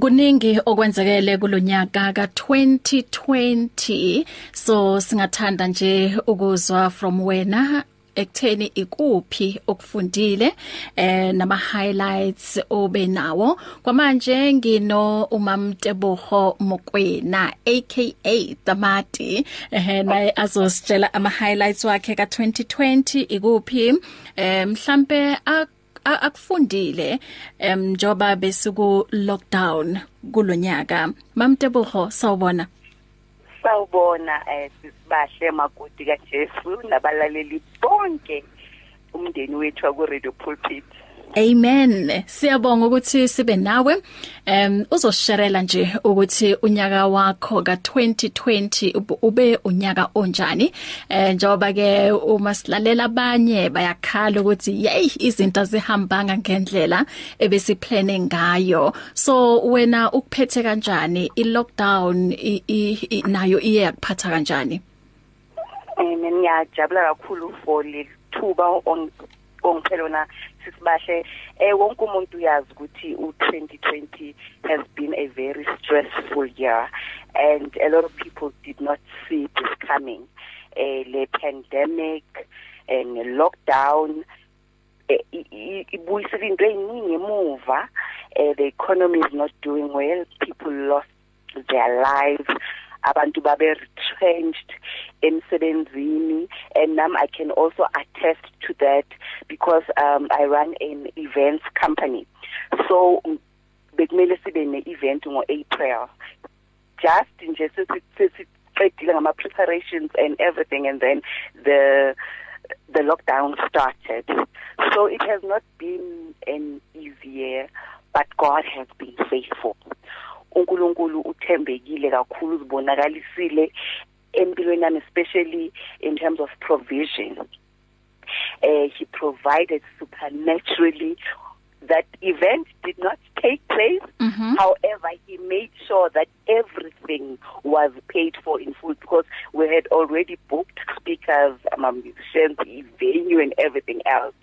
Kuningi okwenzekele kulonyaka ka2020 so singathanda nje ukuzwa from wena ekutheni ikuphi okufundile eh nama highlights obenawo. Kwamanje ngino umamteboho mokwena aka Tamati eh naye azositshela ama highlights wakhe ka2020 ikuphi. Eh mhlambe akufundile em njoba besuku lockdown kulonyaka. Mamteboho sawubona. Sawubona eh sisibahle makoti kaJesu nabalaleli bonke umndeni wethu ku Radio Pulpit. Amen. Siyabonga ukuthi sibe nawe. Em uzosharela nje ukuthi unyaka wakho ka2020 ube unyaka onjani. Eh njoba ke uma silalela abanye bayakhala ukuthi yey izinto zihambanga ngendlela ebesiplane ngayo. So wena ukuphethe kanjani i lockdown nayo iye yakuphatha kanjani? Amen. Ngiyajabula kakhulu for le thuba ongiphelona sisibahle eh wonke umuntu uyazi ukuthi u2020 has been a very stressful year and a lot of people did not see this coming. Eh le pandemic and lockdown ibuyisela into eyiningi emuva. Eh the economy is not doing well. People lost their lives. Abantu babe retrenched emsebenzini and nam I can also attest to that because um I run an events company. So bekumele sibe ne event ngo April just nje sesiqedile ngama preparations and everything and then the the lockdown started. So it has not been an easy year but God has been faithful. uNkulunkulu uthembekile kakhulu uzibonakalisile empilweni nami especially in terms of provision. Uh, he provided supernaturally that event did not take place. Mm -hmm. however he made sure that everything was paid for in full because we had already booked speakers um, musicians venue and everything else.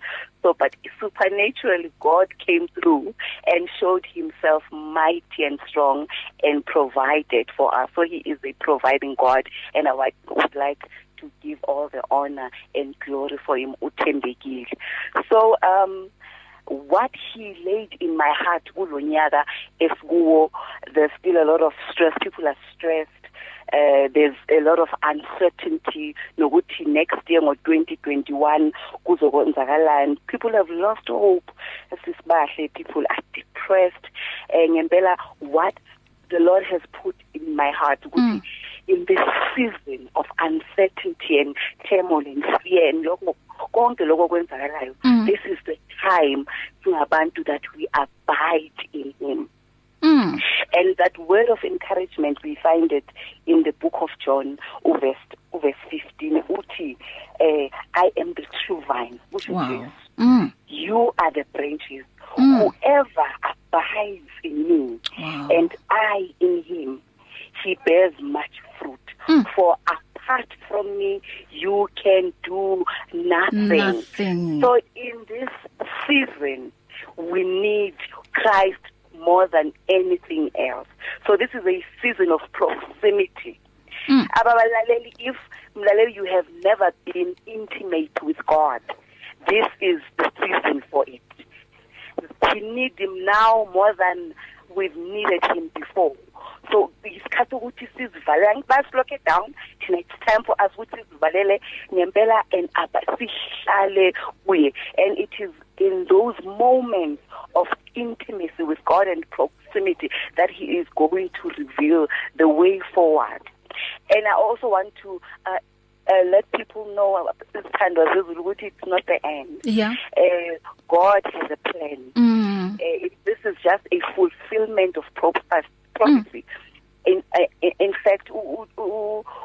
So but supernaturally god came through and showed himself mighty and strong and provided for us. So he is a providing god and i would like to give all the honor and glory for him uthembekile. So um what he laid in my heart kulonyaka esikuwo there's still a lot of stress. People are stressed. Uh, there's a lot of uncertainty nokuthi next year ngo2021 kuzokwenzakalani. People have lost hope. Sisibahle people are depressed. Eh ngempela what the lord has put in my heart ukuthi mm. in this season of uncertainty and turmoil and fear and lokho konke lokho kwenzakalayo mm. this is the time singabantu that we abide in him mm. and that word of encouragement we find it in the book of John verse verse 15 uthi eh I am the true vine which wow. is mm. you are the branches mm. whoever abides in me wow. and I in him he bears much fruit mm. for apart from me you can do nothing. nothing so in this season we need Christ more than anything else. So this is a season of proximity. Mm. ababalaleli if mlaleli you have never been intimate with God this is the season for it. We need him now more than we've needed him before. So isikhathi ukuthi sizivale angibasilock it down thina it's time for us ukuthi sizivalele ngempela and abasihlale kuye. And it is in those moments of intimacy with God and proximity that he is going to reveal the way forward. And i also want to uh, uh, let people know isithandwa zezulu ukuthi it's not the end. Yeah. Uh, god has a plan. Mm. uh, this is just a fulfillment of prophecy prophecy. Mm. in uh, in fact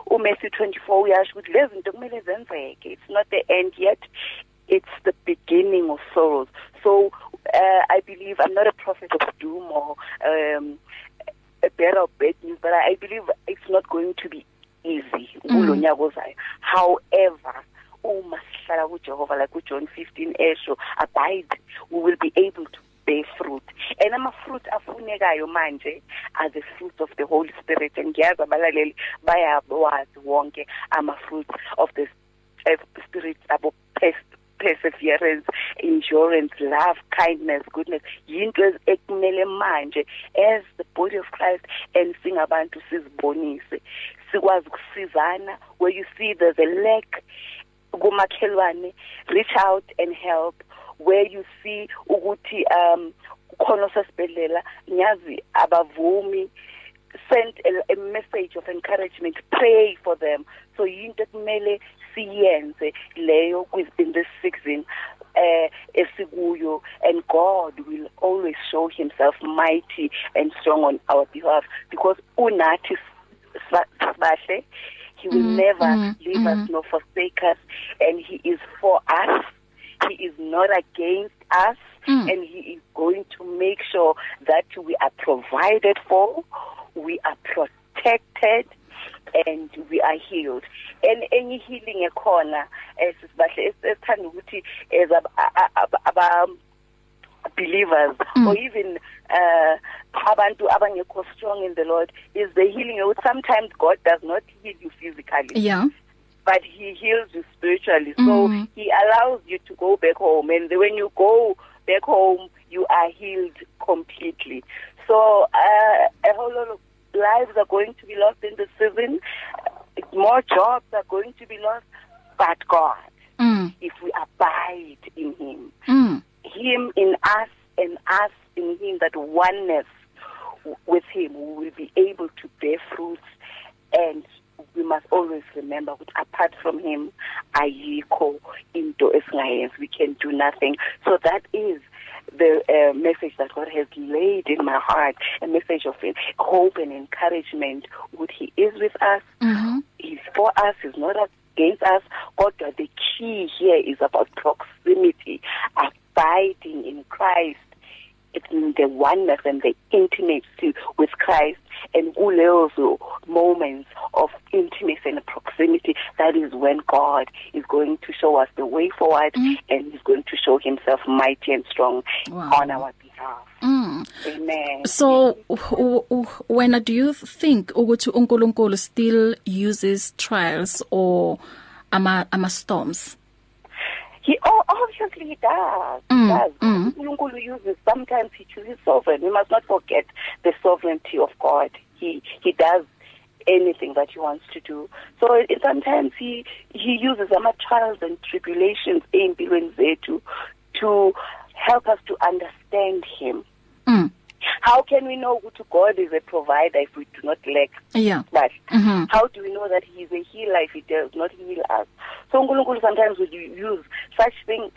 uMatthew 24 uyasho ukuthi lezi zinto kumele zenzeke. It's not the end yet. It's the beginning of sorrows so uh, i believe i'm not a prophet of doom or um a bearer of bad news but i believe it's not going to be easy. Kulonyaka ozayo however uma sihlala kuJehova like uJohn 15 esho abide we will be able to bear fruit. And ama fruit afunekayo manje are the fruits of the holy spirit. And ngiyazi abalaleli bayawazi wonke ama fruits of the uh, spirit abo perseverance endurance love kindness goodness yinto ekumele manje as the body of Christ and singabantu sizibonise. Sikwazi ukusizana where you see there's a lack kumakhelwane reach out and help. Where you see ukuthi um khona sesibedlela nyazi abavumi send a, a message of encouragement pray for them. So yinto kumele siyenze leyo within this season eh esikuyo and God will always show himself mighty and strong on our behalf because unathi sibahle he will mm, never mm, leave mm. us nor forsake us and he is for us he is not against us mm. and he is going to make sure that we are provided for we are protected and we are healed. And any healing ekhona esisibahle esithanda ukuthi as aba believers mm. or even uh abantu abangekho strong in the Lord is the healing. Sometimes God does not heal you physically yeah. but he heals you spiritually. So mm. he allows you to go back home and when you go back home you are healed completely. So uh, a whole lot of lives are going to be lost in the season more jobs are going to be lost but God mm. if we abide in him mm. him in us and us in him that oneness with him we will be able to bear fruits and we must always remember that apart from him ayikho into esingayenzi we can do nothing so that is the uh, message that God has laid in my heart a message of hope and encouragement what he is with us. Mm -hmm. he's for us he's not against us. Kodwa the key here is about proximity abiding in Christ. It's in the oneness and the intimacy with Christ and kulezo moments of intimacy and proximity that is when God is going to show us the way forward mm. and he's going to show himself mighty and strong wow. on our behalf mm. amen so when do you think ukuthi uNkulunkulu still uses trials or ama ama storms oh, obviously he does. Mm, he does. Mm. Unkulunkulu uses sometimes he chooses sovereign. We must not forget the sovereignty of God. He he does anything that he wants to do. So it, sometimes he he uses our trials and tribulations empilweni zethu to help us to understand him. Mm. How can we know ukuthi God is a provider if we do not lack? Yeah. But mm -hmm. how do we know that he is a healer if he does not heal us? So uNkulunkulu sometimes will use such things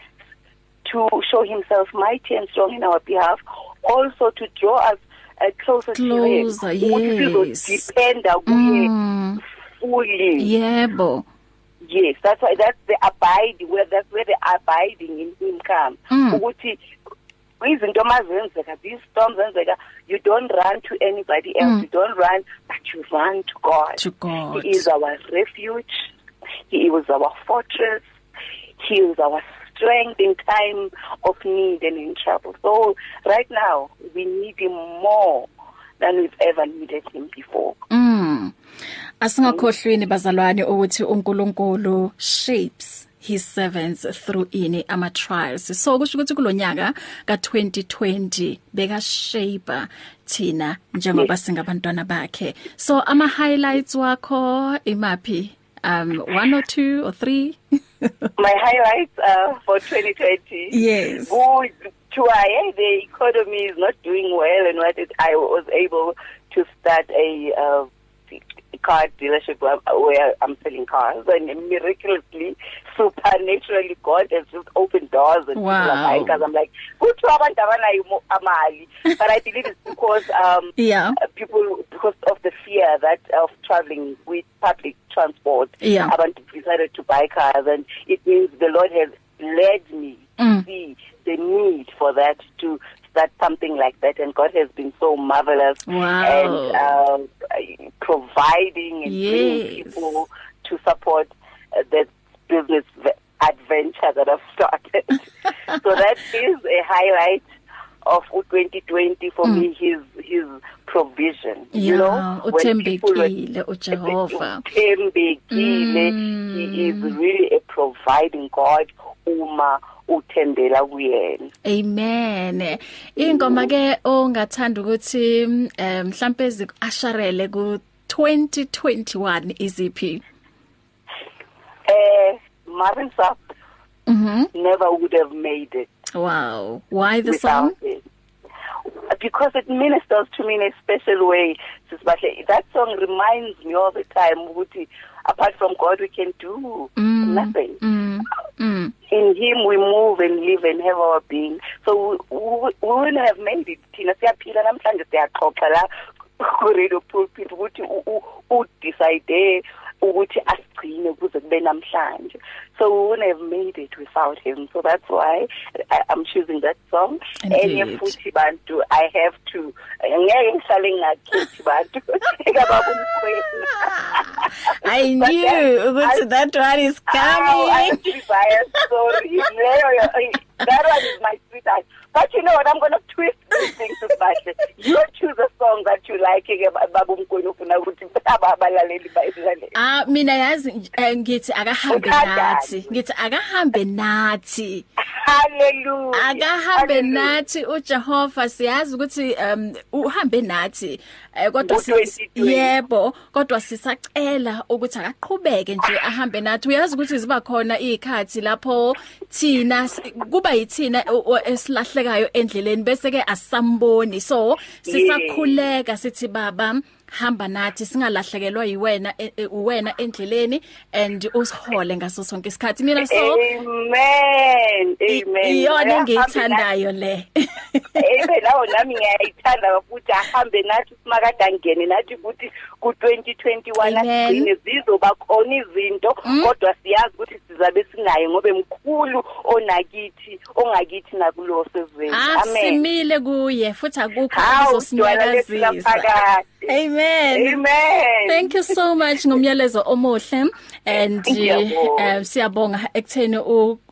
to show himself mighty and strong in our behalf, also to draw us uh, closer, closer to him. Yes. Dependa kuye Mm. fully. Yebo. Yes, that's why that's the abiding where that's where the abiding in him comes. Mm. Ukuthi izinto mazenzeka these storms zenzeka you don't run to anybody else Mm. you don't run but you run to God. To God. He is our refuge. He is our fortress. He is our strength in time of need and in trouble. So right now we need him more than we've ever needed him before. Mm. Asingakhohlweni bazalwane ukuthi uNkulunkulu shapes his servants through ini ama trials so kusho ukuthi kulonyaka ka2020 beka shape thina njengoba singabantwana bakhe. So ama highlights wakho imapi um one or two or three? My highlights uh, for 2020 yes. To I the economy is not doing well and what it, I was able to start a uh, car dealership where, where I'm selling cars and miraculously supernaturally God has just opened doors and Wow. people are buying cars I'm like but I believe it's because um yeah uh, people because of the fear that of traveling with public transport Yeah. abantu decided to buy cars and it means the Lord has led me Mm. to see the need for that to start something like that and God has been so marvelous Wow. and um providing and Yes. bringing people to support uh, that business adventure that I've started so that is a highlight of u2020 for mm. me his his provision yeah, you know uthembekile uJehova uthembekile mm. he is really a providing God uma uthembela kuyena. Amen. Ingoma ke ongathanda ukuthi mhlambe ezikasharele ku 2021 iziphi? Eh Marvin Sapp mhm. Never would have made it. Wow. Why the song? it. because it ministers to me in a special way sisibahle that song reminds me all the time ukuthi apart from God we can do mm, nothing. Mm, mm. Him we move and live and have our being. So we, we, we wouldn't have made it thina siyaphila namhlanje siyaxoxa la ku radio pulpit ukuthi u decide ukuthi asigcine kuze kube namhlanje. So we wouldn't have made it without him. So that's why I, I'm choosing that song. Enye futhi bantu I have to ngeke ngihlale ngakhethi bantu. Ekababa umkhweli I knew ukuthi that one is coming. oh, I'm sorry that one is my sweetheart But you know what? I'm going to twist these things to Bahle. You choose a song that you like ke baba umkweni ufuna ukuthi abalaleli bayidlale. Ah mina yazi ngithi akahambe nathi. Ngithi akahambe nathi. Hallelujah. Akahambe nathi uJehova siyazi ukuthi um uhambe nathi kodwa yebo kodwa sisacela ukuthi akaqhubeke nje ahambe nathi uyazi ukuthi ziba khona izikhathi lapho thina kuba yithina esilahlekayo endleleni bese ke asamboni. So sisakhuleka sithi baba hamba nathi singalahlekelwa yiwena uwena endleleni and usihole ngaso sonke isikhathi. Mina so amen amen. iyona engiyithandayo le. ebe lawo nami ngiyayithanda futhi ahambe nathi simakade angene nathi futhi ku 2021 agcine zizoba khona izinto kodwa siyazi ukuthi sizabe sinaye ngoba emkhulu onakithi ongakithi nakulo sezweni amen. Simile kuye futhi akukho uzosinyakazisa Amen. Amen. Thank you so much ngomyalezo omuhle and uh, siyabonga ekutheni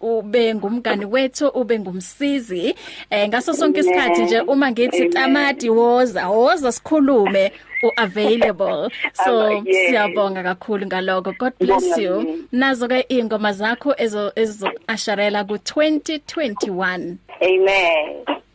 ube ngumngani wethu ube ngumsizi. Eh ngaso sonke isikhathi nje uma ngithi tamati woza woza sikhulume uavailable. So siyabonga kakhulu ngaloko god bless you. nazo ke ingoma zakho ezo ezo asharela ku 2021 amen.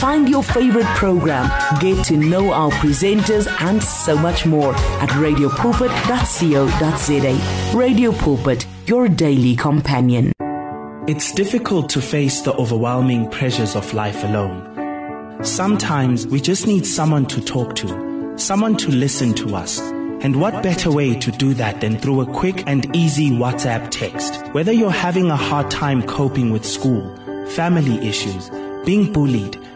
Find your favorite program, get to know our presenters and so much more at radiopulpit.co.za. Radio Pulpit, your daily companion. It's difficult to face the overwhelming pressures of life alone. Sometimes we just need someone to talk to, someone to listen to us. And what better way to do that than through a quick and easy WhatsApp text? Whether you're having a hard time coping with school, family issues, being bullied,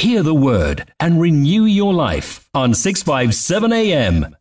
Hear the word and renew your life on 657 AM.